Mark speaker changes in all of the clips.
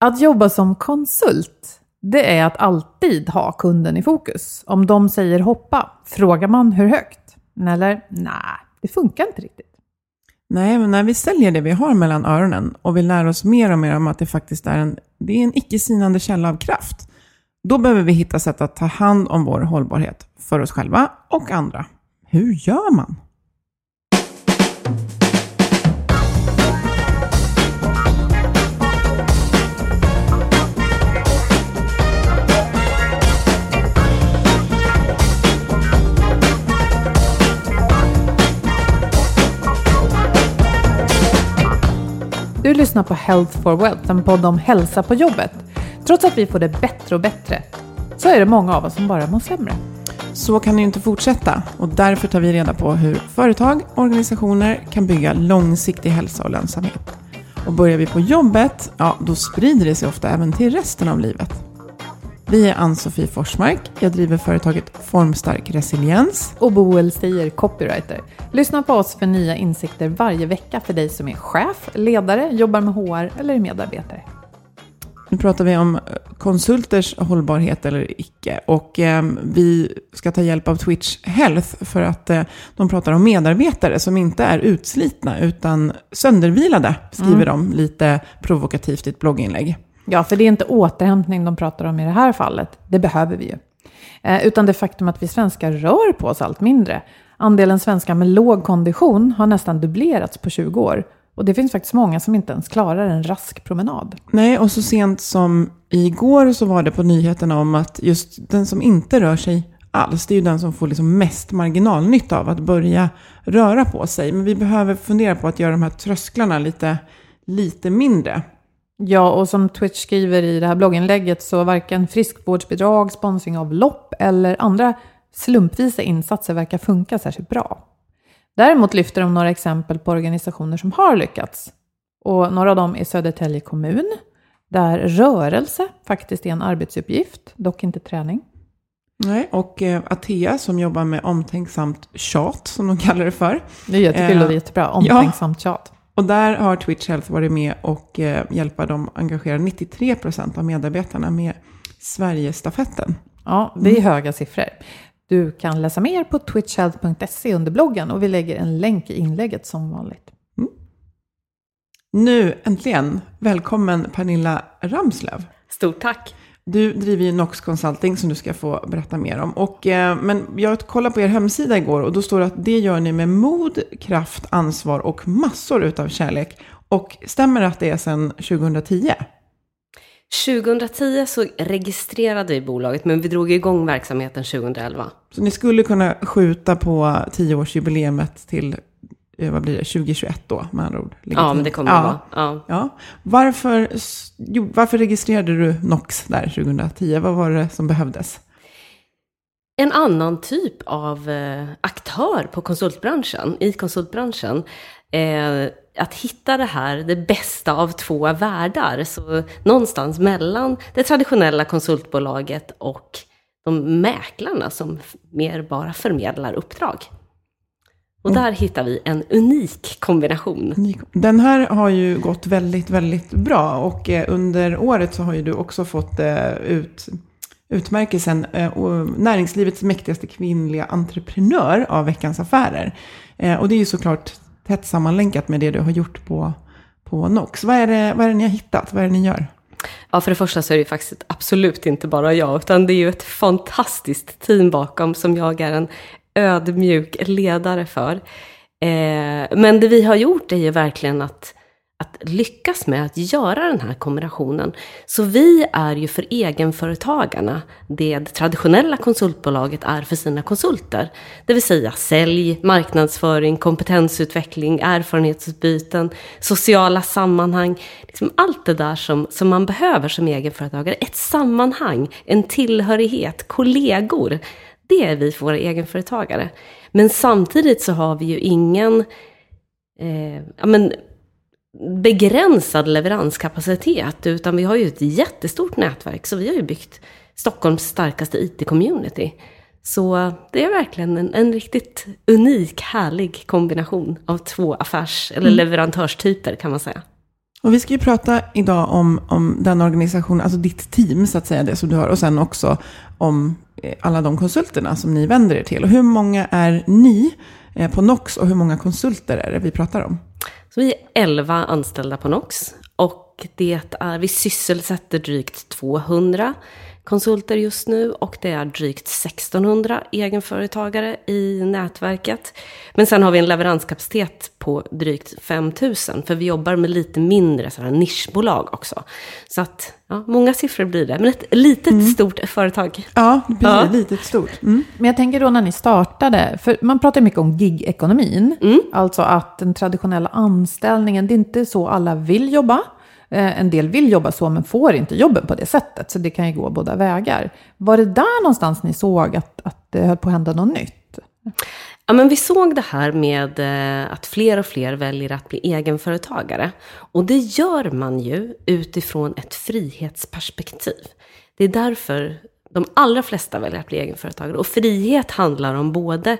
Speaker 1: Att jobba som konsult, det är att alltid ha kunden i fokus. Om de säger hoppa, frågar man hur högt? Eller nej, det funkar inte riktigt.
Speaker 2: Nej, men när vi säljer det vi har mellan öronen och vi lär oss mer och mer om att det faktiskt är en, det är en icke-sinande källa av kraft, då behöver vi hitta sätt att ta hand om vår hållbarhet för oss själva och andra. Hur gör man?
Speaker 1: Du lyssnar på Health for Wealth, en podd om hälsa på jobbet. Trots att vi får det bättre och bättre så är det många av oss som bara mår sämre.
Speaker 2: Så kan det ju inte fortsätta och därför tar vi reda på hur företag och organisationer kan bygga långsiktig hälsa och lönsamhet. Och börjar vi på jobbet, ja då sprider det sig ofta även till resten av livet. Vi är Ann-Sofie Forsmark. Jag driver företaget Formstark Resiliens.
Speaker 1: Och Boel Stier, copywriter. Lyssna på oss för nya insikter varje vecka för dig som är chef, ledare, jobbar med HR eller är medarbetare.
Speaker 2: Nu pratar vi om konsulters hållbarhet eller icke. Och eh, vi ska ta hjälp av Twitch Health för att eh, de pratar om medarbetare som inte är utslitna utan söndervilade, skriver de lite provokativt i ett blogginlägg.
Speaker 1: Ja, för det är inte återhämtning de pratar om i det här fallet. Det behöver vi ju. Eh, utan det faktum att vi svenskar rör på oss allt mindre. Andelen svenskar med låg kondition har nästan dubblerats på 20 år. Och det finns faktiskt många som inte ens klarar en rask promenad.
Speaker 2: Nej, och så sent som igår så var det på nyheterna om att just den som inte rör sig alls, det är ju den som får liksom mest marginalnytta av att börja röra på sig. Men vi behöver fundera på att göra de här trösklarna lite, lite mindre.
Speaker 1: Ja, och som Twitch skriver i det här blogginlägget så varken friskvårdsbidrag, sponsring av lopp eller andra slumpvisa insatser verkar funka särskilt bra. Däremot lyfter de några exempel på organisationer som har lyckats. Och några av dem är Södertälje kommun, där rörelse faktiskt är en arbetsuppgift, dock inte träning.
Speaker 2: Nej, och eh, Atea som jobbar med omtänksamt tjat, som de kallar det för.
Speaker 1: Det är jättekul och det är jättebra, omtänksamt tjat.
Speaker 2: Och där har Twitch Health varit med och eh, hjälpa dem engagera 93 procent av medarbetarna med Sverigestafetten.
Speaker 1: Ja, det är höga siffror. Du kan läsa mer på twitchhealth.se under bloggen och vi lägger en länk i inlägget som vanligt.
Speaker 2: Nu äntligen, välkommen Pernilla Ramslöv.
Speaker 3: Stort tack!
Speaker 2: Du driver ju Nox Consulting som du ska få berätta mer om. Och, eh, men jag kollade på er hemsida igår och då står det att det gör ni med mod, kraft, ansvar och massor utav kärlek. Och stämmer det att det är sedan 2010?
Speaker 3: 2010 så registrerade vi bolaget, men vi drog igång verksamheten 2011.
Speaker 2: Så ni skulle kunna skjuta på tioårsjubileumet till vad blir det, 2021 då med andra ord?
Speaker 3: Ja, men det kommer
Speaker 2: ja.
Speaker 3: det vara. Ja.
Speaker 2: Ja. Varför, jo, varför registrerade du NOx där 2010? Vad var det som behövdes?
Speaker 3: En annan typ av eh, aktör på konsultbranschen, i konsultbranschen. Eh, att hitta det här, det bästa av två världar. Så någonstans mellan det traditionella konsultbolaget och de mäklarna som mer bara förmedlar uppdrag. Och där hittar vi en unik kombination.
Speaker 2: Den här har ju gått väldigt, väldigt bra. Och eh, under året så har ju du också fått eh, ut utmärkelsen eh, näringslivets mäktigaste kvinnliga entreprenör av Veckans Affärer. Och det är ju såklart tätt sammanlänkat med det du har gjort på, på Nox. Vad är, det, vad är det ni har hittat? Vad är det ni gör?
Speaker 3: Ja, för det första så är det faktiskt absolut inte bara jag, utan det är ju ett fantastiskt team bakom som jag är en ödmjuk ledare för. Eh, men det vi har gjort är ju verkligen att att lyckas med att göra den här kombinationen. Så vi är ju för egenföretagarna det traditionella konsultbolaget är för sina konsulter. Det vill säga sälj, marknadsföring, kompetensutveckling, erfarenhetsutbyten, sociala sammanhang. Liksom allt det där som, som man behöver som egenföretagare. Ett sammanhang, en tillhörighet, kollegor. Det är vi för våra egenföretagare. Men samtidigt så har vi ju ingen eh, ja, men begränsad leveranskapacitet, utan vi har ju ett jättestort nätverk. Så vi har ju byggt Stockholms starkaste IT-community. Så det är verkligen en, en, riktigt unik, härlig kombination av två affärs eller mm. leverantörstyper kan man säga.
Speaker 2: Och vi ska ju prata idag om, om den organisationen, alltså ditt team så att säga, det som du har. Och sen också om eh, alla de konsulterna som ni vänder er till. Och hur många är ni eh, på NOX och hur många konsulter är det vi pratar om?
Speaker 3: Så vi är 11 anställda på NOX och det är, vi sysselsätter drygt 200 konsulter just nu och det är drygt 1600 egenföretagare i nätverket. Men sen har vi en leveranskapacitet på drygt 5000 för vi jobbar med lite mindre sådana nischbolag också. Så att, ja, många siffror blir det, men ett litet mm. stort företag.
Speaker 2: Ja, precis, ja. litet stort. Mm.
Speaker 1: Men jag tänker då när ni startade, för man pratar mycket om gig-ekonomin, mm. alltså att den traditionella anställningen, det är inte så alla vill jobba. Eh, en del vill jobba så men får inte jobben på det sättet. Så det kan ju gå båda vägar. Var det där någonstans ni såg att, att det höll på att hända något nytt?
Speaker 3: Ja, men vi såg det här med eh, att fler och fler väljer att bli egenföretagare. Och det gör man ju utifrån ett frihetsperspektiv. Det är därför de allra flesta väljer att bli egenföretagare. Och frihet handlar om både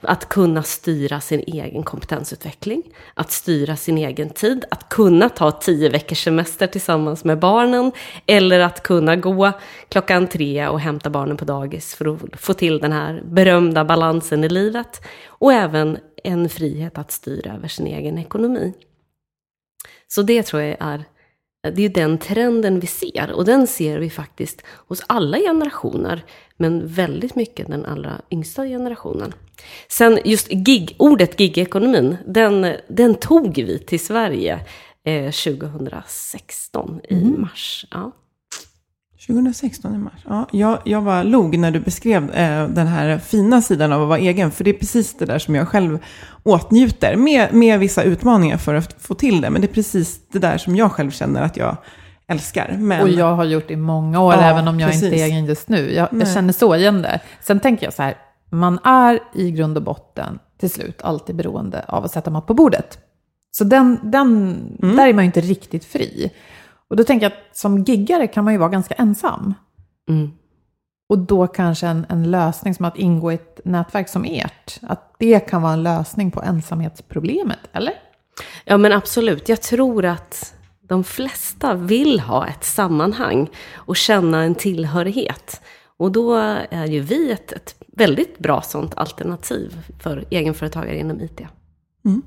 Speaker 3: att kunna styra sin egen kompetensutveckling, att styra sin egen tid, att kunna ta tio veckors semester tillsammans med barnen, eller att kunna gå klockan tre och hämta barnen på dagis för att få till den här berömda balansen i livet. Och även en frihet att styra över sin egen ekonomi. Så det tror jag är det är den trenden vi ser och den ser vi faktiskt hos alla generationer, men väldigt mycket den allra yngsta generationen. Sen just gig, ordet gigekonomin, den, den tog vi till Sverige eh, 2016 i mm. mars. Ja.
Speaker 2: 2016 i mars. Ja, jag, jag var log när du beskrev eh, den här fina sidan av att vara egen. För det är precis det där som jag själv åtnjuter. Med, med vissa utmaningar för att få till det. Men det är precis det där som jag själv känner att jag älskar. Men...
Speaker 1: Och jag har gjort det i många år, ja, även om jag precis. inte är egen just nu. Jag, jag, känner så igen det. Sen tänker jag så här, man är i grund och botten till slut alltid beroende av att sätta mat på bordet. Så den, den, mm. där är man ju inte riktigt fri. Och då tänker jag att som giggare kan man ju vara ganska ensam. Mm. Och då kanske en, en lösning som att ingå i ett nätverk som ert, att det kan vara en lösning på ensamhetsproblemet, eller?
Speaker 3: Ja men absolut. Jag tror att de flesta vill ha ett sammanhang och känna en tillhörighet. Och då är ju vi ett, ett väldigt bra sånt alternativ för egenföretagare inom IT. Mm.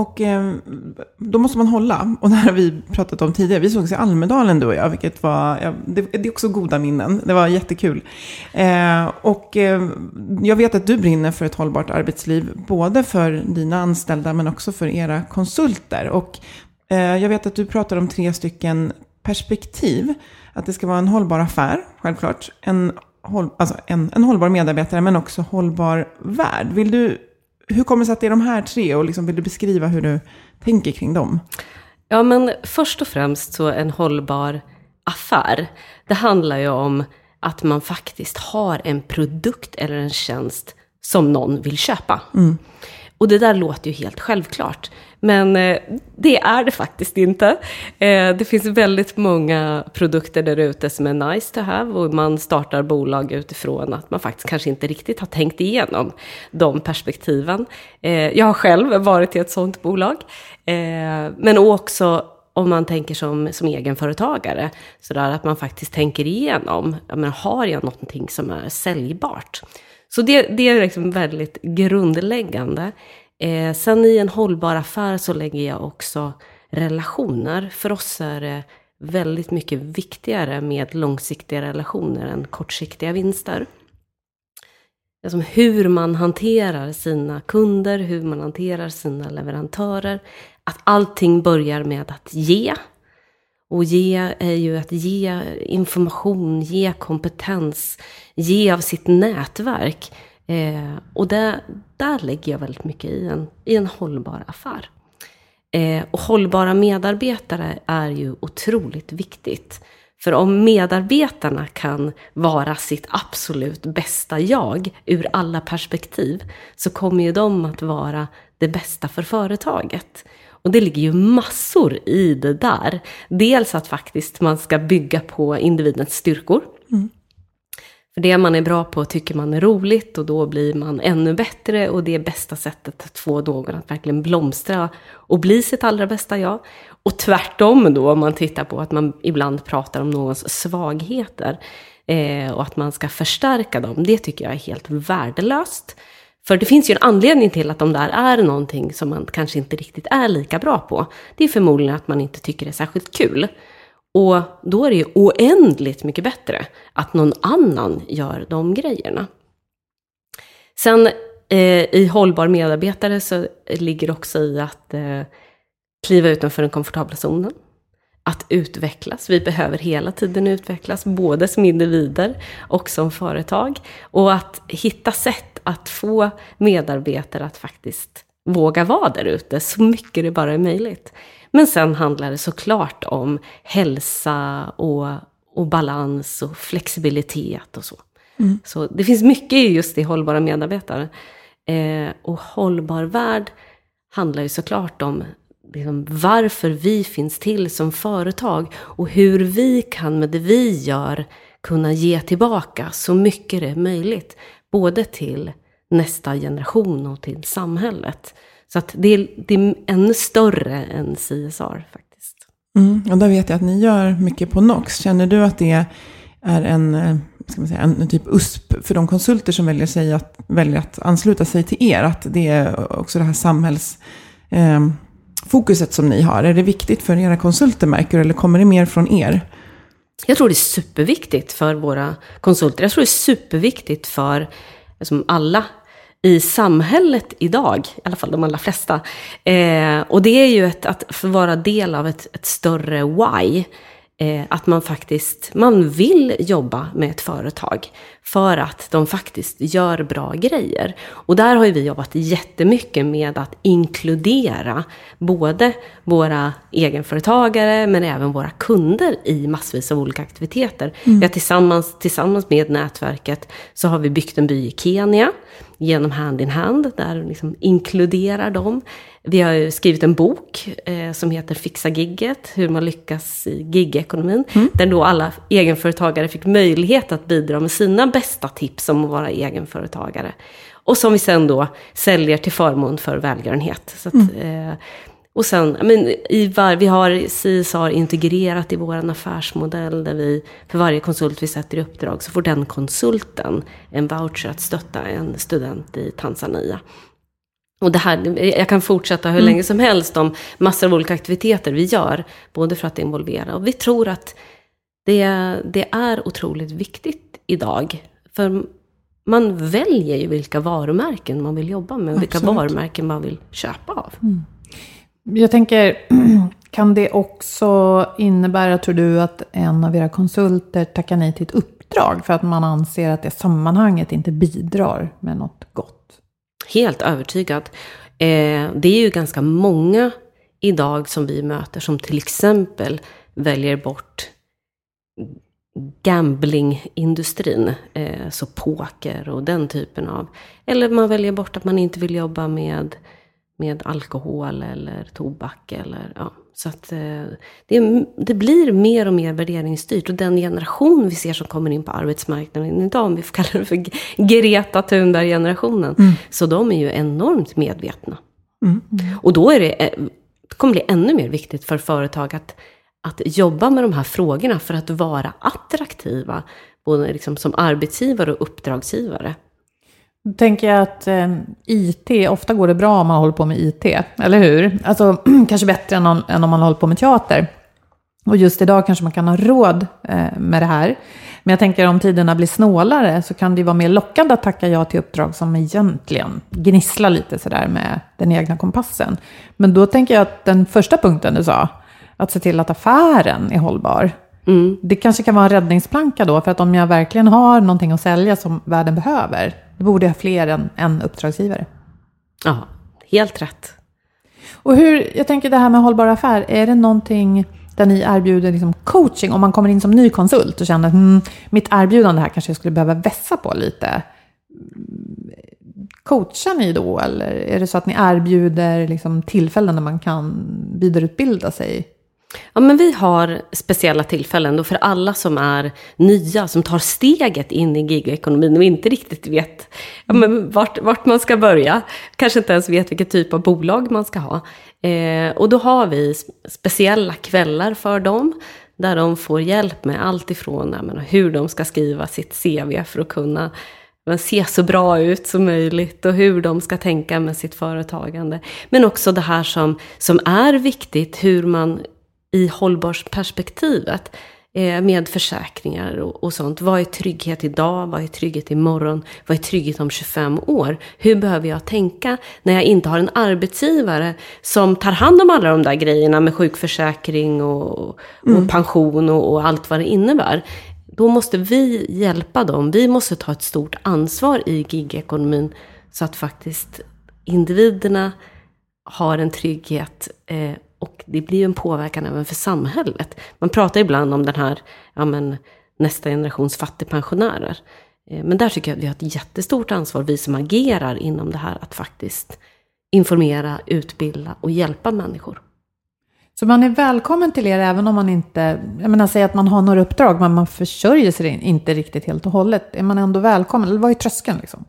Speaker 2: Och eh, då måste man hålla. Och det här har vi pratat om tidigare. Vi sågs i Almedalen du och jag, vilket var, ja, det, det, är också goda minnen. Det var jättekul. Eh, och eh, jag vet att du brinner för ett hållbart arbetsliv, både för dina anställda men också för era konsulter. Och eh, jag vet att du pratar om tre stycken perspektiv. Att det ska vara en hållbar affär, självklart. En, håll, alltså en, en hållbar medarbetare, men också hållbar värld. Vill du hur kommer det sig att det är de här tre och liksom vill du beskriva hur du tänker kring dem?
Speaker 3: Ja, men först och främst så en hållbar affär. Det handlar ju om att man faktiskt har en produkt eller en tjänst som någon vill köpa. Mm. Och det där låter ju helt självklart. Men eh, det är det faktiskt inte. Eh, det finns väldigt många produkter där ute som är nice to have och man startar bolag utifrån att man faktiskt kanske inte riktigt har tänkt igenom de perspektiven. Eh, jag har själv varit i ett sådant bolag. Men också om man tänker som, som egenföretagare, så där att man faktiskt tänker igenom, ja men har jag någonting som är säljbart? Så det, det är liksom väldigt grundläggande. Eh, sen i en hållbar affär så lägger jag också relationer. För oss är det väldigt mycket viktigare med långsiktiga relationer än kortsiktiga vinster. Alltså hur man hanterar sina kunder, hur man hanterar sina leverantörer. Att allting börjar med att ge. Och ge är ju att ge information, ge kompetens, ge av sitt nätverk. Eh, och det, där lägger jag väldigt mycket i en, i en hållbar affär. Eh, och hållbara medarbetare är ju otroligt viktigt. För om medarbetarna kan vara sitt absolut bästa jag ur alla perspektiv så kommer ju de att vara det bästa för företaget. Och det ligger ju massor i det där. Dels att faktiskt man ska bygga på individens styrkor. Mm. För det man är bra på tycker man är roligt och då blir man ännu bättre och det är bästa sättet att få någon att verkligen blomstra och bli sitt allra bästa jag. Och tvärtom då om man tittar på att man ibland pratar om någons svagheter eh, och att man ska förstärka dem, det tycker jag är helt värdelöst. För det finns ju en anledning till att de där är någonting som man kanske inte riktigt är lika bra på. Det är förmodligen att man inte tycker det är särskilt kul. Och då är det ju oändligt mycket bättre att någon annan gör de grejerna. Sen eh, i hållbar medarbetare så ligger också i att eh, kliva utanför den komfortabla zonen. Att utvecklas. Vi behöver hela tiden utvecklas, både som individer och som företag. Och att hitta sätt att få medarbetare att faktiskt våga vara där ute så mycket det bara är möjligt. Men sen handlar det såklart om hälsa och, och balans och flexibilitet och så. Mm. Så det finns mycket just i hållbara medarbetare. Eh, och hållbar värld handlar ju såklart om liksom, varför vi finns till som företag och hur vi kan med det vi gör kunna ge tillbaka så mycket det är möjligt. Både till nästa generation och till samhället. Så att det, är, det är ännu större än CSR faktiskt.
Speaker 2: Mm, och där vet jag att ni gör mycket på NOx. Känner du att det är en, eh, ska man säga, en typ USP för de konsulter som väljer, sig att, väljer att ansluta sig till er? Att det är också det här samhällsfokuset eh, som ni har. Är det viktigt för era konsulter märker du, eller kommer det mer från er?
Speaker 3: Jag tror det är superviktigt för våra konsulter. Jag tror det är superviktigt för liksom alla i samhället idag, i alla fall de allra flesta. Eh, och det är ju ett, att få vara del av ett, ett större why. Eh, att man faktiskt, man vill jobba med ett företag för att de faktiskt gör bra grejer. Och där har ju vi jobbat jättemycket med att inkludera både våra egenföretagare men även våra kunder i massvis av olika aktiviteter. Mm. Har tillsammans, tillsammans med nätverket så har vi byggt en by i Kenya genom Hand in Hand, där liksom inkluderar dem. Vi har skrivit en bok eh, som heter Fixa gigget, hur man lyckas i gigekonomin. Mm. Där då alla egenföretagare fick möjlighet att bidra med sina bästa tips om att vara egenföretagare. Och som vi sen då säljer till förmån för välgörenhet. Så att, mm. eh, och sen, men, i var, vi har CSR integrerat i vår affärsmodell där vi för varje konsult vi sätter i uppdrag så får den konsulten en voucher att stötta en student i Tanzania. Och det här, jag kan fortsätta hur mm. länge som helst om massor av olika aktiviteter vi gör, både för att involvera. Och vi tror att det, det är otroligt viktigt idag. För man väljer ju vilka varumärken man vill jobba med och vilka varumärken man vill köpa av. Mm.
Speaker 1: Jag tänker, kan det också innebära, tror du, att en av era konsulter tackar nej till ett uppdrag för att man anser att det sammanhanget inte bidrar med något gott?
Speaker 3: Helt övertygad. Eh, det är ju ganska många idag som vi möter som till exempel väljer bort gamblingindustrin, eh, så poker och den typen av. Eller man väljer bort att man inte vill jobba med, med alkohol eller tobak. Eller, ja. Så att eh, det, det, blir mer och mer värderingsstyrt. Och den generation vi ser som kommer in på arbetsmarknaden idag, om vi får kalla det för Greta Thunberg-generationen. Mm. Så de är ju enormt medvetna. Mm. Och då är det, eh, det kommer bli ännu mer viktigt för företag att att jobba med de här frågorna för att vara attraktiva, både liksom som arbetsgivare och uppdragsgivare.
Speaker 1: Då tänker jag att eh, IT, ofta går det bra om man håller på med IT, eller hur? Alltså kanske bättre än om, än om man håller på med teater. Och just idag kanske man kan ha råd eh, med det här. Men jag tänker om tiderna blir snålare så kan det vara mer lockande att tacka ja till uppdrag som egentligen gnisslar lite sådär med den egna kompassen. Men då tänker jag att den första punkten du sa, att se till att affären är hållbar. Mm. Det kanske kan vara en räddningsplanka då, för att om jag verkligen har någonting att sälja som världen behöver, då borde jag ha fler än en uppdragsgivare.
Speaker 3: Ja, helt rätt.
Speaker 1: Och hur, jag tänker det här med hållbar affär, är det någonting där ni erbjuder liksom coaching om man kommer in som ny konsult och känner att mm, mitt erbjudande här kanske jag skulle behöva vässa på lite. Coachar ni då eller är det så att ni erbjuder liksom tillfällen där man kan vidareutbilda sig
Speaker 3: Ja, men vi har speciella tillfällen då för alla som är nya, som tar steget in i gigekonomin och inte riktigt vet ja, men vart, vart man ska börja. Kanske inte ens vet vilken typ av bolag man ska ha. Eh, och då har vi speciella kvällar för dem, där de får hjälp med allt ifrån menar, hur de ska skriva sitt CV för att kunna men se så bra ut som möjligt och hur de ska tänka med sitt företagande. Men också det här som, som är viktigt, hur man i hållbarhetsperspektivet eh, med försäkringar och, och, sånt. Vad är trygghet idag? Vad är trygghet imorgon? Vad är trygghet om 25 år? Hur behöver jag tänka när jag inte har en arbetsgivare som tar hand om alla de där grejerna med sjukförsäkring och, mm. och pension och, och allt vad det innebär? Då måste vi hjälpa dem. Vi måste ta ett stort ansvar i gigekonomin så att faktiskt individerna har en trygghet eh, och det blir ju en påverkan även för samhället. Man pratar ibland om den här, ja men, nästa generations fattigpensionärer. Eh, men där tycker jag att vi har ett jättestort ansvar, vi som agerar inom det här, att faktiskt informera, utbilda och hjälpa människor.
Speaker 1: Så man är välkommen till er även om man inte, jag menar säg att man har några uppdrag men man försörjer sig inte riktigt helt och hållet. Är man ändå välkommen? Eller vad är tröskeln liksom?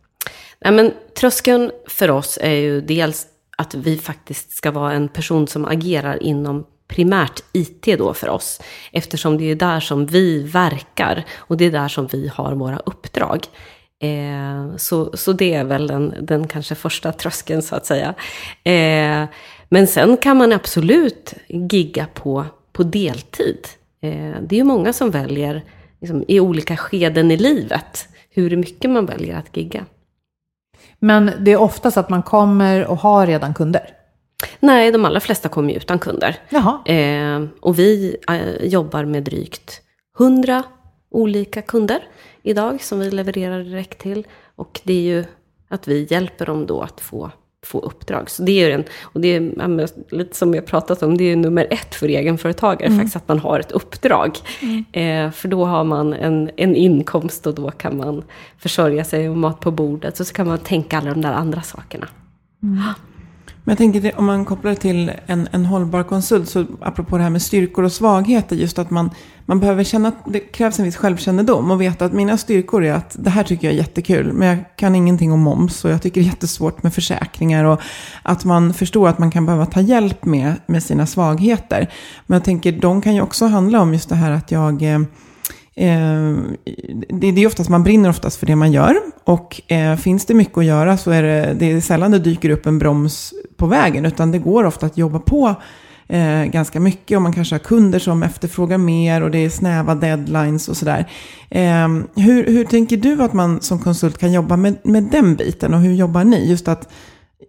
Speaker 3: Nej, men tröskeln för oss är ju dels att vi faktiskt ska vara en person som agerar inom primärt IT då för oss. Eftersom det är där som vi verkar och det är där som vi har våra uppdrag. Eh, så, så det är väl den, den kanske första tröskeln så att säga. Eh, men sen kan man absolut gigga på, på deltid. Eh, det är ju många som väljer liksom, i olika skeden i livet hur mycket man väljer att gigga.
Speaker 1: Men det är oftast att man kommer och har redan kunder?
Speaker 3: Nej, de allra flesta kommer ju utan kunder. Eh, och vi eh, jobbar med drygt 100 olika kunder idag som vi levererar direkt till. Och det är ju att vi hjälper dem då att få få uppdrag. Så det är en, och det är lite som jag pratat om, det är nummer ett för egenföretagare, mm. faktiskt att man har ett uppdrag. Mm. Eh, för då har man en, en inkomst och då kan man försörja sig och mat på bordet. Så, så kan man tänka alla de där andra sakerna. Mm.
Speaker 2: Men jag tänker om man kopplar det till en, en hållbar konsult, så apropå det här med styrkor och svagheter, just att man, man behöver känna att det krävs en viss självkännedom och veta att mina styrkor är att det här tycker jag är jättekul, men jag kan ingenting om moms och jag tycker det är jättesvårt med försäkringar och att man förstår att man kan behöva ta hjälp med, med sina svagheter. Men jag tänker, de kan ju också handla om just det här att jag Eh, eh det, är oftast, man brinner oftast för det man gör. Och eh, finns det mycket att göra så är det, det är sällan det dyker upp en broms på vägen. Utan det går ofta att jobba på eh, ganska mycket. Och man kanske har kunder som efterfrågar mer och det är snäva deadlines och sådär. Eh, hur, hur tänker du att man som konsult kan jobba med, med den biten? Och hur jobbar ni? Just att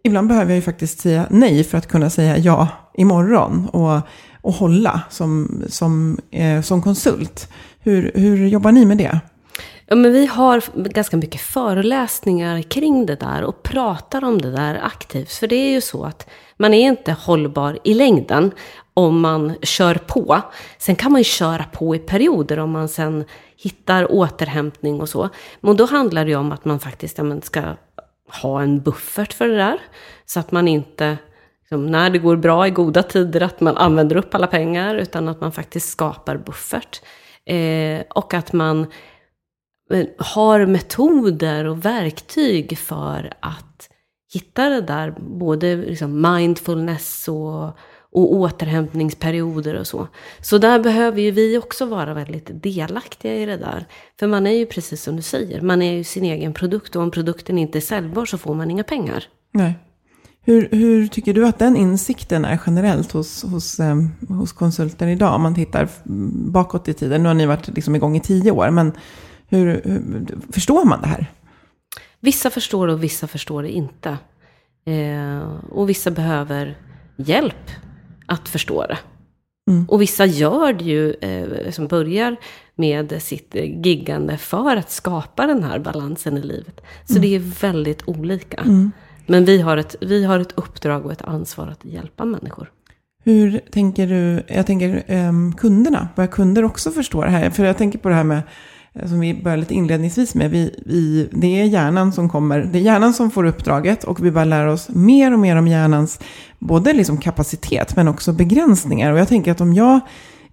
Speaker 2: ibland behöver jag ju faktiskt säga nej för att kunna säga ja imorgon. Och, och hålla som, som, eh, som konsult. Hur, hur jobbar ni med det?
Speaker 3: Ja, men vi har ganska mycket föreläsningar kring det där och pratar om det där aktivt. För det är ju så att man är inte hållbar i längden om man kör på. Sen kan man ju köra på i perioder om man sen hittar återhämtning och så. Men då handlar det ju om att man faktiskt ja, man ska ha en buffert för det där. Så att man inte, liksom, när det går bra i goda tider, att man använder upp alla pengar, utan att man faktiskt skapar buffert. Eh, och att man har metoder och verktyg för att hitta det där, både liksom mindfulness och, och återhämtningsperioder och så. Så där behöver ju vi också vara väldigt delaktiga i det där. För man är ju precis som du säger, man är ju sin egen produkt och om produkten inte är säljbar så får man inga pengar.
Speaker 2: Nej. Hur, hur tycker du att den insikten är generellt hos, hos, eh, hos konsulter idag? Om man tittar bakåt i tiden. Nu har ni varit liksom igång i tio år. Men hur, hur förstår man det här?
Speaker 3: Vissa förstår det och vissa förstår det inte. Eh, och vissa behöver hjälp att förstå det. Mm. Och vissa gör det ju, eh, som börjar med sitt giggande för att skapa den här balansen i livet. Så mm. det är väldigt olika. Mm. Men vi har, ett, vi har ett uppdrag och ett ansvar att hjälpa människor.
Speaker 2: Hur tänker du, jag tänker um, kunderna, börjar kunder också förstå det här? För jag tänker på det här med, eh, Eh, som vi började lite inledningsvis med, vi, vi, det är hjärnan som kommer, det är hjärnan som får uppdraget och vi börjar lära oss mer och mer om hjärnans både liksom kapacitet men också begränsningar. Och jag tänker att om jag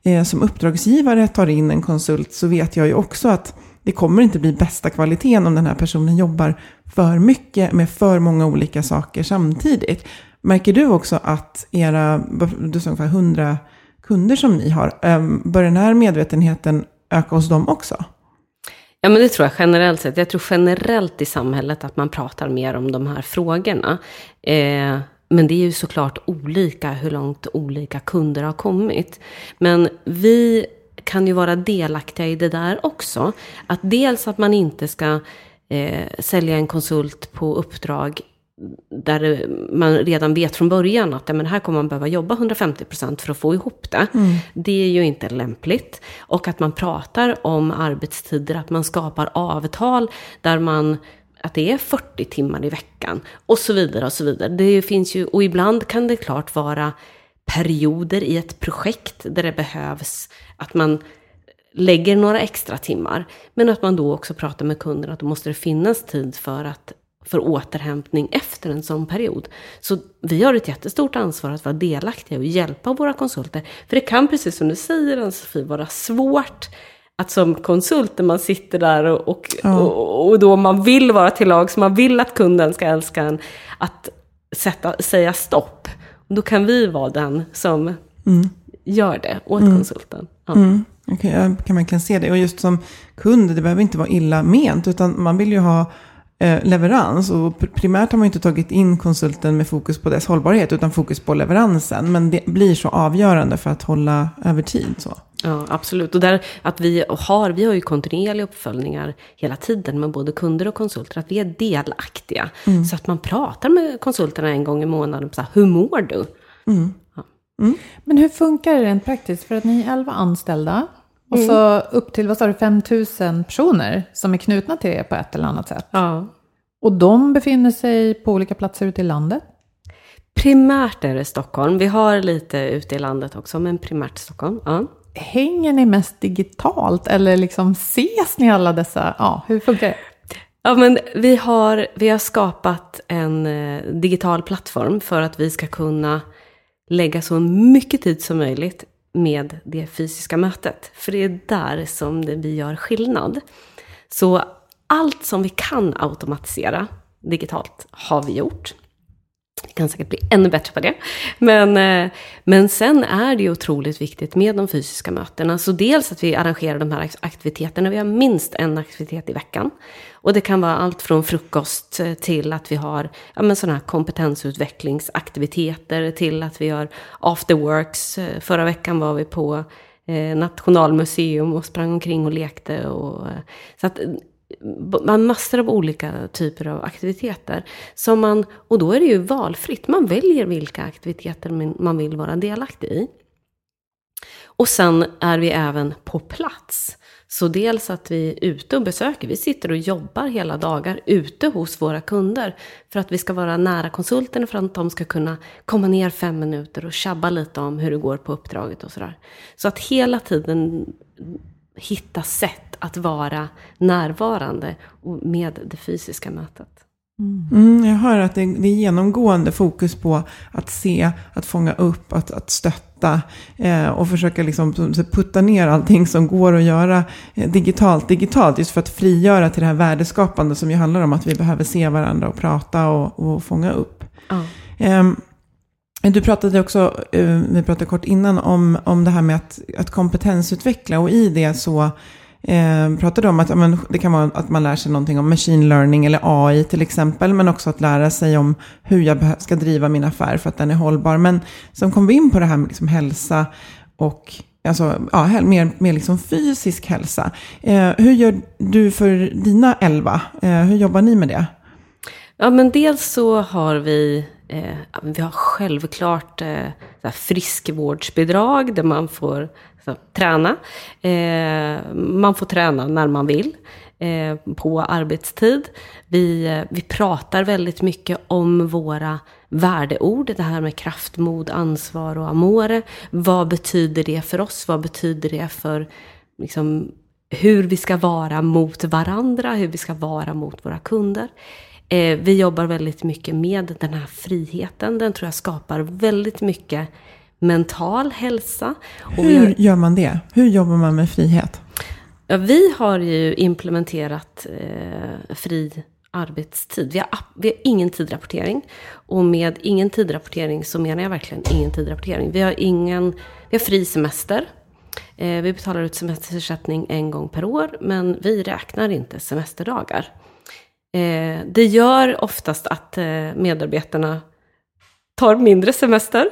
Speaker 2: eh, som uppdragsgivare tar in en konsult så vet jag ju också att det kommer inte bli bästa kvaliteten om den här personen jobbar för mycket med för många olika saker samtidigt. Märker du också att era, du sa ungefär 100 kunder som ni har, eh, bör den här medvetenheten öka hos dem också?
Speaker 3: Ja, men det tror jag generellt sett. Jag tror generellt i samhället att man pratar mer om de här frågorna. Eh, men det är ju såklart olika hur långt olika kunder har kommit. Men vi kan ju vara delaktiga i det där också. Att dels att man inte ska eh, sälja en konsult på uppdrag där man redan vet från början att ja, men här kommer man behöva jobba 150% för att få ihop det. Mm. Det är ju inte lämpligt. Och att man pratar om arbetstider, att man skapar avtal där man att det är 40 timmar i veckan och så vidare och så vidare. Det finns ju, och ibland kan det klart vara perioder i ett projekt där det behövs att man lägger några extra timmar. Men att man då också pratar med kunden att då måste det finnas tid för, att, för återhämtning efter en sån period. Så vi har ett jättestort ansvar att vara delaktiga och hjälpa våra konsulter. För det kan, precis som du säger Ann-Sofie, vara svårt att som konsult när man sitter där och, och, ja. och, och, då man vill vara till lag, så man vill att kunden ska älska en, att sätta, säga stopp. Då kan vi vara den som mm. gör det åt mm. konsulten. Ja.
Speaker 2: Mm. Okay, jag kan verkligen se det. Och just som kund, det behöver inte vara illa ment, utan man vill ju ha leverans. Och primärt har man inte tagit in konsulten med fokus på dess hållbarhet, utan fokus på leveransen. Men det blir så avgörande för att hålla över tid. Så.
Speaker 3: Ja, absolut. Och där att vi har, vi har ju kontinuerliga uppföljningar hela tiden med både kunder och konsulter. Att vi är delaktiga. Mm. Så att man pratar med konsulterna en gång i månaden. Så här, hur mår du? Mm.
Speaker 1: Ja. Mm. Men hur funkar det rent praktiskt? För att ni är 11 anställda. Och mm. så upp till, vad sa du, 5 000 personer som är knutna till er på ett eller annat sätt.
Speaker 3: Ja.
Speaker 1: Och de befinner sig på olika platser ute i landet?
Speaker 3: Primärt är det Stockholm. Vi har lite ute i landet också, men primärt Stockholm. Ja
Speaker 1: hänger ni mest digitalt eller liksom ses ni alla dessa, ja, hur funkar det?
Speaker 3: Ja, men vi har, vi har skapat en eh, digital plattform för att vi ska kunna lägga så mycket tid som möjligt med det fysiska mötet. För det är där som det, vi gör skillnad. Så allt som vi kan automatisera digitalt har vi gjort. Vi kan säkert bli ännu bättre på det. Men, eh, men sen är det ju otroligt viktigt med de fysiska mötena. Så dels att vi arrangerar de här aktiviteterna. Vi har minst en aktivitet i veckan. Och det kan vara allt från frukost eh, till att vi har ja, men sådana här kompetensutvecklingsaktiviteter till att vi har afterworks. Eh, förra veckan var vi på Nationalmuseum och sprang omkring och lekte. Och, så att massor av olika typer av aktiviteter. Som man, och då är det ju valfritt. Man väljer vilka aktiviteter man vill vara delaktig i. Och sen är vi även på plats. Så dels att vi är ute och besöker, vi sitter och jobbar hela dagar ute hos våra kunder. För att vi ska vara nära konsulterna, för att de ska kunna komma ner fem minuter och tjabba lite om hur det går på uppdraget och sådär. Så att hela tiden hitta sätt att vara närvarande med det fysiska mötet.
Speaker 2: Mm, jag hör att det, det är genomgående fokus på att se, att fånga upp, att, att stötta eh, och försöka liksom putta ner allting som går att göra eh, digitalt, digitalt just för att frigöra till det här värdeskapande som ju handlar om att vi behöver se varandra och prata och, och fånga upp.
Speaker 3: Ja.
Speaker 2: Eh, du pratade också, eh, vi pratade kort innan om, om det här med att, att kompetensutveckla och i det så eh, pratade om att men, det kan vara att man lär sig någonting om machine learning eller AI till exempel. Men också att lära sig om hur jag ska driva min affär för att den är hållbar. Men som kom vi in på det här med liksom hälsa och alltså, ja, mer, mer liksom fysisk hälsa. Eh, hur gör du för dina elva? Eh, hur jobbar ni med det?
Speaker 3: Ja, men dels så har vi Eh, vi har självklart eh, friskvårdsbidrag där man får så, träna. Eh, man får träna när man vill eh, på arbetstid. Vi, eh, vi pratar väldigt mycket om våra värdeord. Det här med kraft, mod, ansvar och amore. Vad betyder det för oss? Vad betyder det för liksom, hur vi ska vara mot varandra? Hur vi ska vara mot våra kunder? Eh, vi jobbar väldigt mycket med den här friheten. Den tror jag skapar väldigt mycket mental hälsa.
Speaker 2: Och Hur har, gör man det? Hur jobbar man med frihet?
Speaker 3: Ja, vi har ju implementerat eh, fri arbetstid. Vi har, vi har ingen tidrapportering. Och med ingen tidrapportering så menar jag verkligen ingen tidrapportering. Vi har, ingen, vi har fri semester. Eh, vi betalar ut semesterersättning en gång per år, men vi räknar inte semesterdagar. Eh, det gör oftast att eh, medarbetarna tar mindre semester.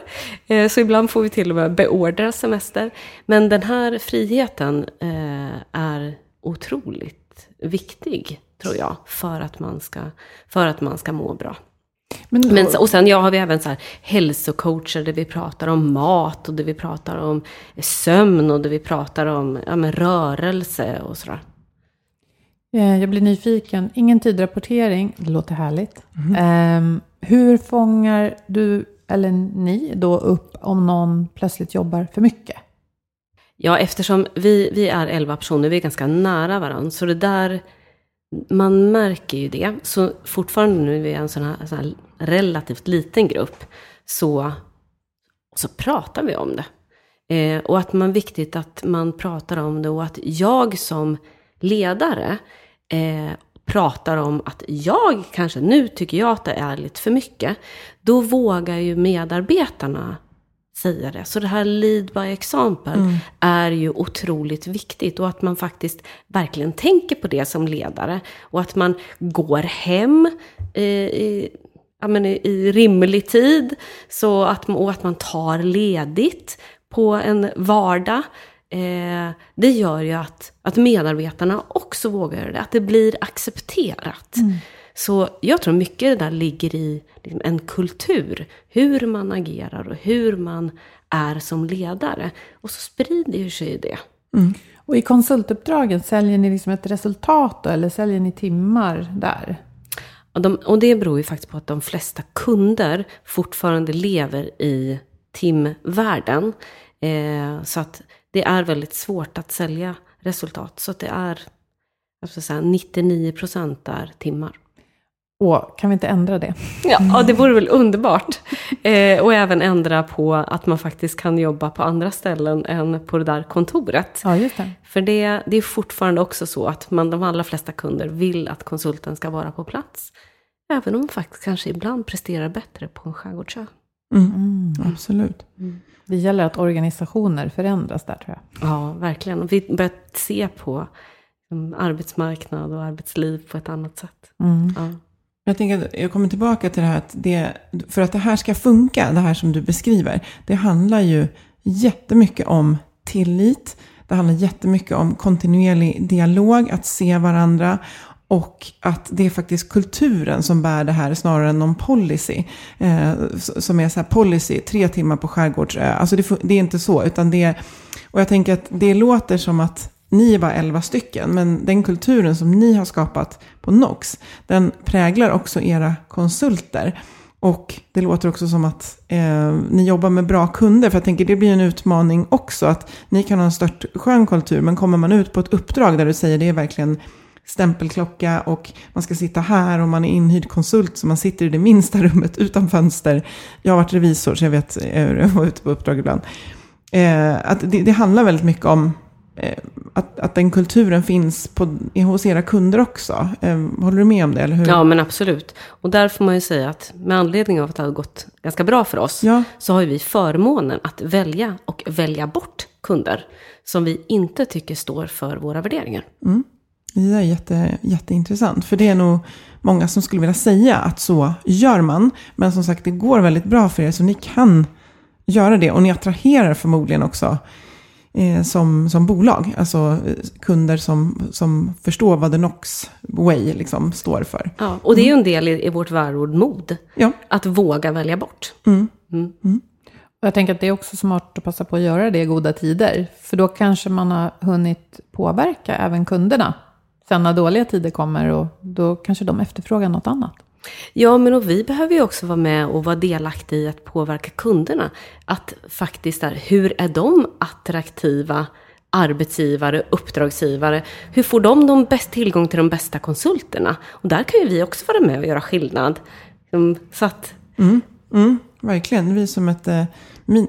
Speaker 3: Eh, så ibland får vi till och med beordra semester. Men den här friheten eh, är otroligt viktig, tror jag, för att man ska, för att man ska må bra. Men, då... Men och sen ja, har vi även så här hälsocoacher där vi pratar om mat och där vi pratar om sömn och där vi pratar om ja, rörelse och sådär.
Speaker 1: Eh, jag blir nyfiken. Ingen tidrapportering, det låter härligt. Mm. hur fångar du eller ni då upp om någon plötsligt jobbar för mycket?
Speaker 3: Ja, eftersom vi, vi är elva personer, vi är ganska nära varandra. Så det där, man märker ju det. Så fortfarande nu är vi en sån här, sån här relativt liten grupp, så, så pratar vi om det. Eh, och att man viktigt att man pratar om det och att jag som ledare eh, pratar om att jag kanske, nu tycker jag att det är lite för mycket, då vågar ju medarbetarna säga det. Så det här lead by example mm. är ju otroligt viktigt och att man faktiskt verkligen tänker på det som ledare och att man går hem eh, i, ja, men i, i rimlig tid så att, och att man tar ledigt på en vardag. Eh, det gör ju att, att medarbetarna också vågar göra det, att det blir accepterat. Mm. Så jag tror mycket det där ligger i liksom, en kultur, hur man agerar och hur man är som ledare. Och så sprider sig det.
Speaker 1: Mm. Och i konsultuppdragen, säljer ni liksom ett resultat då, eller säljer ni timmar där?
Speaker 3: Och, de, och det beror ju faktiskt på att de flesta kunder fortfarande lever i timvärlden. Eh, så att det är väldigt svårt att sälja resultat. Så det är jag ska säga, 99 procent är timmar.
Speaker 1: Och kan vi inte ändra det?
Speaker 3: Ja, ja det vore väl underbart. Eh, och även ändra på att man faktiskt kan jobba på andra ställen än på det där kontoret.
Speaker 1: Ja, just det.
Speaker 3: För det, det är fortfarande också så att man, de allra flesta kunder vill att konsulten ska vara på plats. Även om man faktiskt kanske ibland presterar bättre på en skärgårdsö.
Speaker 2: Mm. Mm. Absolut.
Speaker 1: Mm. Det gäller att organisationer förändras där tror jag.
Speaker 3: Ja, verkligen. Vi börjar se på um, arbetsmarknad och arbetsliv på ett annat sätt.
Speaker 1: Mm.
Speaker 3: Ja.
Speaker 2: Jag tänker att jag kommer tillbaka till det här att det, för att det här ska funka, det här som du beskriver, det handlar ju jättemycket om tillit. Det handlar jättemycket om kontinuerlig dialog, att se varandra och att det är faktiskt kulturen som bär det här snarare än någon policy. Eh, som är så här policy, tre timmar på skärgårdsö. Alltså det, det är inte så, utan det Och jag tänker att det låter som att ni är bara elva stycken, men den kulturen som ni har skapat på Nox, den präglar också era konsulter. Och det låter också som att eh, ni jobbar med bra kunder, för jag tänker det blir en utmaning också, att ni kan ha en stört skön kultur, men kommer man ut på ett uppdrag där du säger det är verkligen stämpelklocka och man ska sitta här och man är inhyrd konsult så man sitter i det minsta rummet utan fönster. Jag har varit revisor så jag vet, jag var ute på uppdrag ibland. Eh, att det, det, handlar väldigt mycket om eh, att, att den kulturen finns på, hos era kunder också. Eh, håller du med om det? Eller hur?
Speaker 3: Ja, men absolut. Och där får man ju säga att med anledning av att det har gått ganska bra för oss, ja. så har vi förmånen att välja och välja bort kunder som vi inte tycker står för våra värderingar.
Speaker 2: Mm. Det är jätte, jätteintressant. För det är nog många som skulle vilja säga att så gör man. Men som sagt, det går väldigt bra för er. Så ni kan göra det. Och ni attraherar förmodligen också eh, som, som bolag. Alltså eh, kunder som, som förstår vad The Nox Way liksom står för.
Speaker 3: Ja, och det är ju en del i, i vårt värord mod. Ja. Att våga välja bort. Mm.
Speaker 1: Mm. Mm. Jag tänker att det är också smart att passa på att göra det i goda tider. För då kanske man har hunnit påverka även kunderna. Sen när dåliga tider kommer och då kanske de efterfrågar något annat.
Speaker 3: Ja, men och vi behöver ju också vara med och vara delaktiga i att påverka kunderna. Att faktiskt, där, hur är de attraktiva arbetsgivare, uppdragsgivare? Hur får de, de bäst tillgång till de bästa konsulterna? Och där kan ju vi också vara med och göra skillnad. Så att...
Speaker 2: Mm, mm, verkligen, vi som ett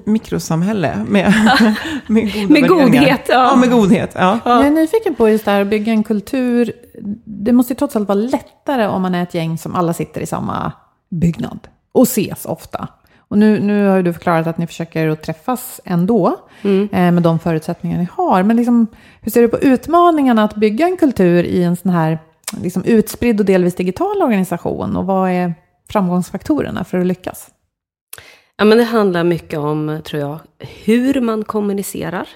Speaker 2: mikrosamhälle med,
Speaker 3: med, goda med godhet. Ja.
Speaker 2: ja. med godhet. Ja.
Speaker 1: Jag är nyfiken på just det här att bygga en kultur. Det måste ju trots allt vara lättare om man är ett gäng som alla sitter i samma byggnad och ses ofta. Och nu, nu har du förklarat att ni försöker att träffas ändå mm. eh, med de förutsättningar ni har. Men liksom, hur ser du på utmaningarna att bygga en kultur i en sån här liksom, utspridd och delvis digital organisation? Och vad är framgångsfaktorerna för att lyckas?
Speaker 3: Ja, men det handlar mycket om, tror jag, hur man kommunicerar.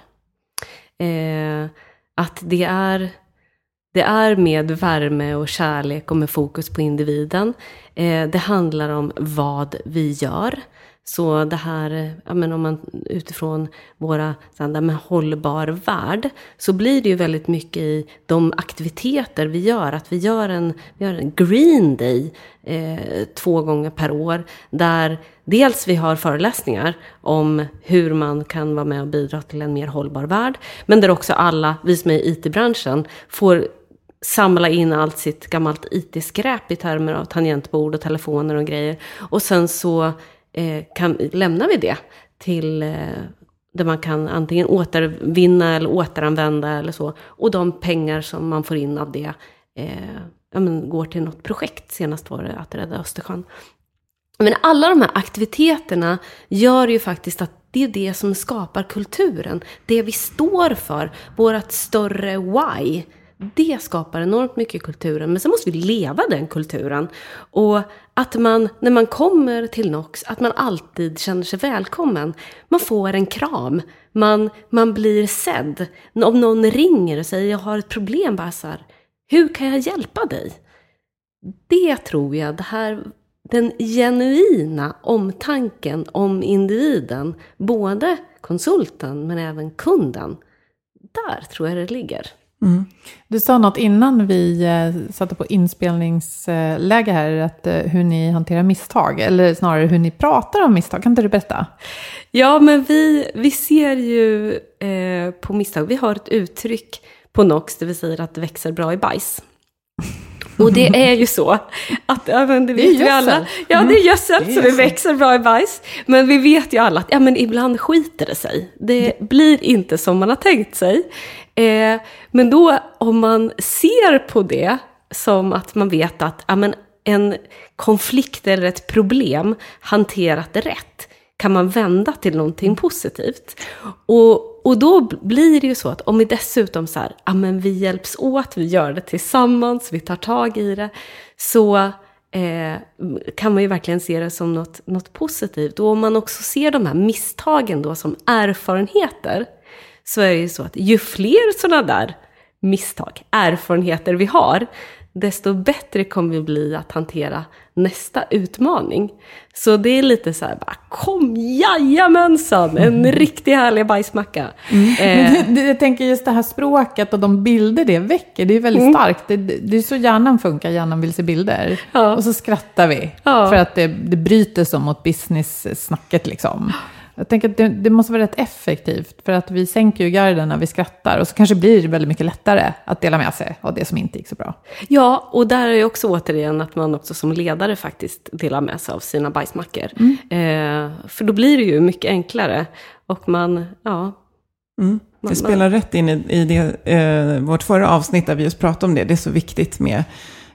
Speaker 3: Eh, att det är, det är med värme och kärlek och med fokus på individen. Eh, det handlar om vad vi gör. Så det här, ja, men om man utifrån våra så här, med hållbar värld, så blir det ju väldigt mycket i de aktiviteter vi gör. Att vi gör en, vi gör en green day eh, två gånger per år, där dels vi har föreläsningar om hur man kan vara med och bidra till en mer hållbar värld, men där också alla, vi som är i IT-branschen, får samla in allt sitt gammalt IT-skräp i termer av tangentbord och telefoner och grejer. Och sen så eh, kan, lämnar vi det till eh, där man kan antingen återvinna eller återanvända eller så. Och de pengar som man får in av det eh, ja, men, går till något projekt. Senast var det att rädda Östersjön. Men alla de här aktiviteterna gör ju faktiskt att det är det som skapar kulturen. Det vi står för, vårt större why. Det skapar enormt mycket i kulturen. Men sen måste vi leva den kulturen. Och att man, när man kommer till Nox, att man alltid känner sig välkommen. Man får en kram. Man, man blir sedd. Om någon ringer och säger jag har ett problem, bara så här, hur kan jag hjälpa dig? Det tror jag, det här, den genuina omtanken om individen, både konsulten men även kunden, där tror jag det ligger.
Speaker 1: Mm. Du sa något innan vi eh, satte på inspelningsläge här, att, eh, hur ni hanterar misstag, eller snarare hur ni pratar om misstag. Kan inte du berätta?
Speaker 3: Ja, men vi, vi ser ju eh, på misstag, vi har ett uttryck på NOx, det vill säga att det växer bra i bajs. Och det är ju så att, ja, men det vet det vi alla. Ja, det är gödsel, mm. så det växer bra i bajs. Men vi vet ju alla att ja, men ibland skiter det sig. Det blir inte som man har tänkt sig. Eh, men då om man ser på det som att man vet att ja, men en konflikt eller ett problem hanterat rätt kan man vända till någonting mm. positivt. Och, och då blir det ju så att om vi dessutom så här, ja men vi hjälps åt, vi gör det tillsammans, vi tar tag i det, så eh, kan man ju verkligen se det som något, något positivt. Och om man också ser de här misstagen då som erfarenheter, så är det ju så att ju fler sådana där misstag, erfarenheter vi har, desto bättre kommer vi bli att hantera nästa utmaning. Så det är lite så här, bara, kom jajamensan, en
Speaker 1: Mm.
Speaker 3: riktigt härlig bajsmacka.
Speaker 1: Men
Speaker 3: Eh,
Speaker 1: det, det, jag tänker just det här språket och de bilder det väcker, det är väldigt starkt. Det, det, det är så hjärnan funkar, hjärnan vill se bilder.
Speaker 3: Ja.
Speaker 1: Och så skrattar vi,
Speaker 3: Ja.
Speaker 1: för att det, det bryter så mot business-snacket liksom. Jag tänker att det, det måste vara rätt effektivt, för att vi sänker ju garden när vi skrattar. Och så kanske blir det väldigt mycket lättare att dela med sig av det som inte gick så bra.
Speaker 3: Ja, och där är det också återigen att man också som ledare faktiskt delar med sig av sina bajsmackor.
Speaker 1: Mm.
Speaker 3: Eh, för då blir det ju mycket enklare. Och man, ja,
Speaker 2: Mm. Det spelar rätt in i, i det, eh, vårt förra avsnitt där vi just pratade om det. Det är så viktigt med,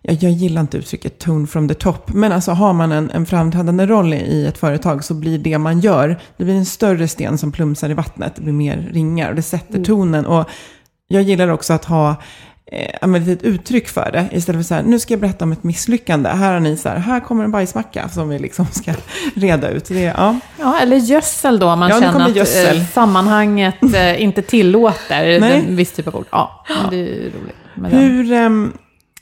Speaker 2: jag, jag gillar inte uttrycket tone from the top, men alltså har man en, en framträdande roll i, ett företag så blir det man gör, det blir en större sten som plumsar i vattnet, det blir mer ringar och det sätter tonen. Och jag gillar också att ha eh, ett uttryck för det. Istället för så här, nu ska jag berätta om ett misslyckande. Här har ni så här, här kommer en bajsmacka som vi liksom ska reda ut. Det, ja.
Speaker 1: Ja, eller gödsel då, om man
Speaker 2: Ja,
Speaker 1: känner att
Speaker 2: gödsel.
Speaker 1: eh, sammanhanget eh, inte tillåter en viss typ av ord. Ja, men det är roligt.
Speaker 2: Hur,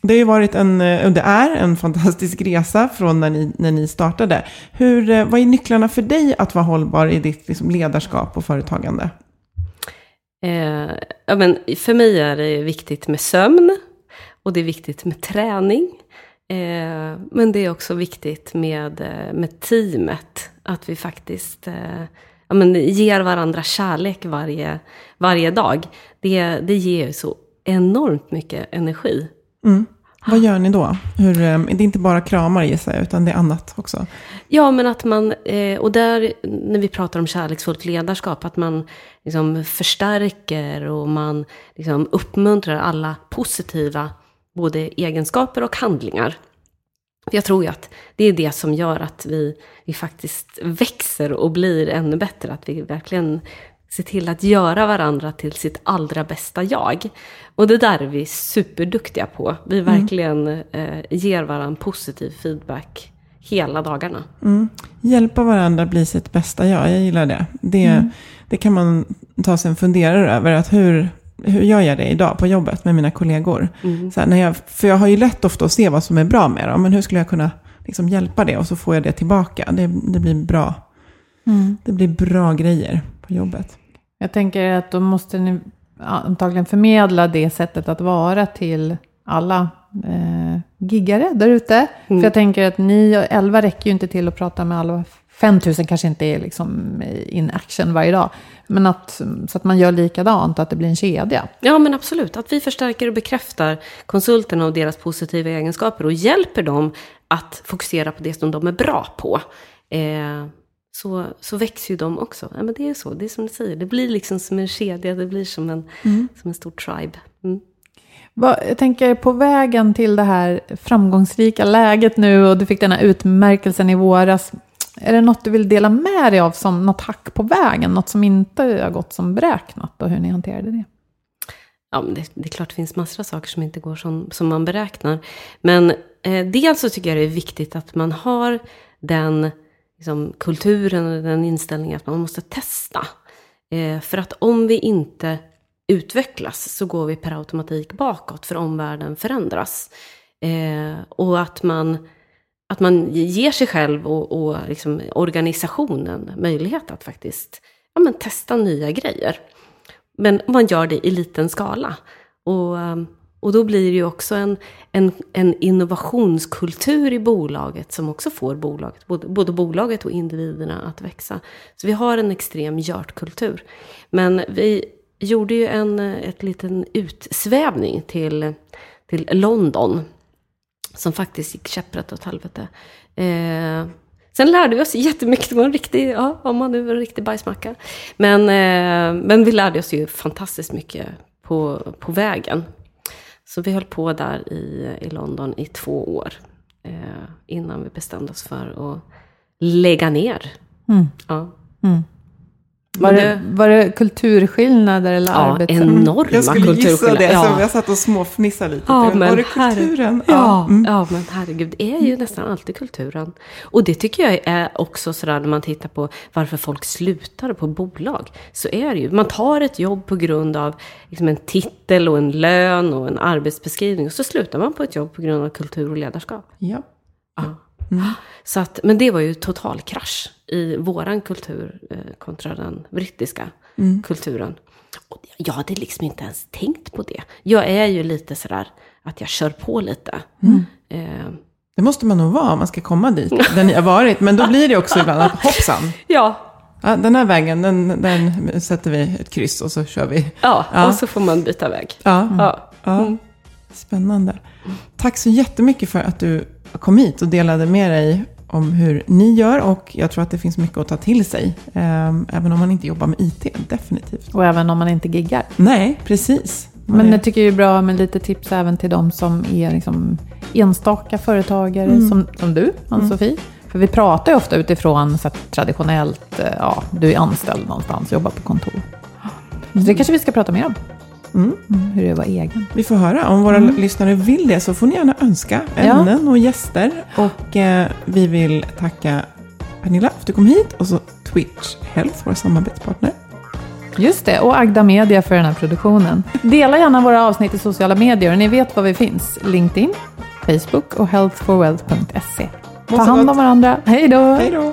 Speaker 2: det har ju varit en, eh, det är en fantastisk resa från när ni, när ni startade. Hur, eh, vad är nycklarna för dig att vara hållbar i ditt liksom, ledarskap och företagande?
Speaker 3: Eh, ja, men för mig är det viktigt med sömn och det är viktigt med träning. Eh, men det är också viktigt med, eh, med teamet. Att vi faktiskt eh, ja, men ger varandra kärlek varje, varje dag. Det, det ger så enormt mycket energi.
Speaker 2: Vad gör ni då? Hur, eh, det är inte bara kramar gissar jag, utan det är annat också.
Speaker 3: Ja, men att man, eh, och där när vi pratar om kärleksfullt ledarskap, att man liksom förstärker och man liksom uppmuntrar alla positiva både egenskaper och handlingar. Jag tror ju att det är det som gör att vi, vi faktiskt växer och blir ännu bättre. Att vi verkligen ser till att göra varandra till sitt allra bästa jag. Och det där är vi superduktiga på. Vi verkligen eh, ger varandra positiv feedback hela dagarna.
Speaker 2: Hjälpa varandra bli sitt bästa jag, jag gillar det. Det, det kan man ta sig en funderare över. Att hur, hur gör jag det idag på jobbet med mina kollegor? Så här, när jag, för jag har ju lätt ofta att se vad som är bra med dem. Men hur skulle jag kunna liksom hjälpa det? Och så får jag det tillbaka. Det, det, blir, bra. det blir bra grejer på jobbet.
Speaker 1: Jag tänker att då måste ni antagligen förmedla det sättet att vara till alla eh, giggare där ute. För jag tänker att ni och elva räcker ju inte till att prata med alla. 5000 kanske inte är liksom in action varje dag. Men att, så att man gör likadant, att det blir en kedja.
Speaker 3: Ja, men absolut. Att vi förstärker och bekräftar konsulterna och deras positiva egenskaper och hjälper dem att fokusera på det som de är bra på. Eh, så, så växer ju de också. Ja, men det är så, det är som du säger. Det blir liksom som en kedja, det blir som en, som en stor tribe. Mm.
Speaker 1: Jag tänker på vägen till det här framgångsrika läget nu och du fick den här utmärkelsen i våras. Är det något du vill dela med dig av som något hack på vägen? Något som inte har gått som beräknat och hur ni hanterade det?
Speaker 3: Ja, det, det är klart det finns massor av saker som inte går som, som man beräknar. Men eh, dels så tycker jag det är viktigt att man har den liksom, kulturen och den inställningen att man måste testa. Eh, för att om vi inte utvecklas så går vi per automatik bakåt för omvärlden förändras. Eh, och att man, att man ger sig själv och, och liksom organisationen möjlighet att faktiskt ja, men testa nya grejer. Men man gör det i liten skala. Och, um, och då blir det ju också en, en, en innovationskultur i bolaget som också får bolaget, både, både bolaget och individerna att växa. Så vi har en extrem görtkultur. Men vi gjorde ju en ett liten utsvävning till, till London. Som faktiskt gick käpprätt åt helvete. Eh, Sen lärde vi oss jättemycket, det var en riktig, ja, om man nu var en riktig bajsmacka. Men, eh, men vi lärde oss ju fantastiskt mycket på, på vägen. Så vi höll på där i, i London i två år. Eh, innan vi bestämde oss för att lägga ner.
Speaker 1: Mm.
Speaker 3: Ja.
Speaker 1: Var det, var det kulturskillnader eller
Speaker 3: Ja,
Speaker 1: arbets...
Speaker 3: enorma
Speaker 2: Jag skulle gissa det,
Speaker 3: Ja.
Speaker 2: så jag satt och småfnissade lite.
Speaker 3: Ja, men
Speaker 2: var det
Speaker 3: herre-
Speaker 2: kulturen?
Speaker 3: Ja,
Speaker 2: mm.
Speaker 3: ja, men herregud, det är ju nästan alltid kulturen. Och det tycker jag är också sådär när man tittar på varför folk slutar på bolag. Så är det ju, man tar ett jobb på grund av liksom en titel och en lön och en arbetsbeskrivning. Och så slutar man på ett jobb på grund av kultur och ledarskap.
Speaker 2: Ja.
Speaker 3: Ja. Så att, men det var ju total krasch i våran kultur eh, kontra den brittiska kulturen. Och jag hade liksom inte ens tänkt på det. Jag är ju lite sådär att jag kör på lite. Eh,
Speaker 2: Det måste man nog vara om man ska komma dit, där ni har varit. Men då blir det också ibland att hoppsan,
Speaker 3: ja,
Speaker 2: ja, den här vägen, den, den sätter vi ett kryss och så kör vi.
Speaker 3: ja,
Speaker 2: Ja.
Speaker 3: och så får man byta väg.
Speaker 2: Ja,
Speaker 3: Ja.
Speaker 2: ja. Spännande. Tack så jättemycket för att du kom hit och delade med dig om hur ni gör. Och jag tror att det finns mycket att ta till sig. eh, Även om man inte jobbar med IT, definitivt.
Speaker 1: Och även om man inte giggar.
Speaker 2: Nej, precis.
Speaker 1: Men jag tycker det är bra med lite tips även till de som är liksom enstaka företagare som, som du, Ann-Sofie. För vi pratar ju ofta utifrån så traditionellt, eh, ja, du är anställd någonstans, jobbar på kontor. Så det kanske vi ska prata mer om. Mm, hur det är att vara egen.
Speaker 2: Vi får höra. Om våra lyssnare vill det så får ni gärna önska ämnen och gäster. Och eh, vi vill tacka Pernilla för att du kom hit. Och så Twitch Health, vår samarbetspartner.
Speaker 1: Just det, och Agda Media för den här produktionen. Dela gärna våra avsnitt i sociala medier. Ni vet var vi finns. LinkedIn, Facebook och healthforwealth.se. Ta hand om varandra. Hej då!
Speaker 2: Hej då!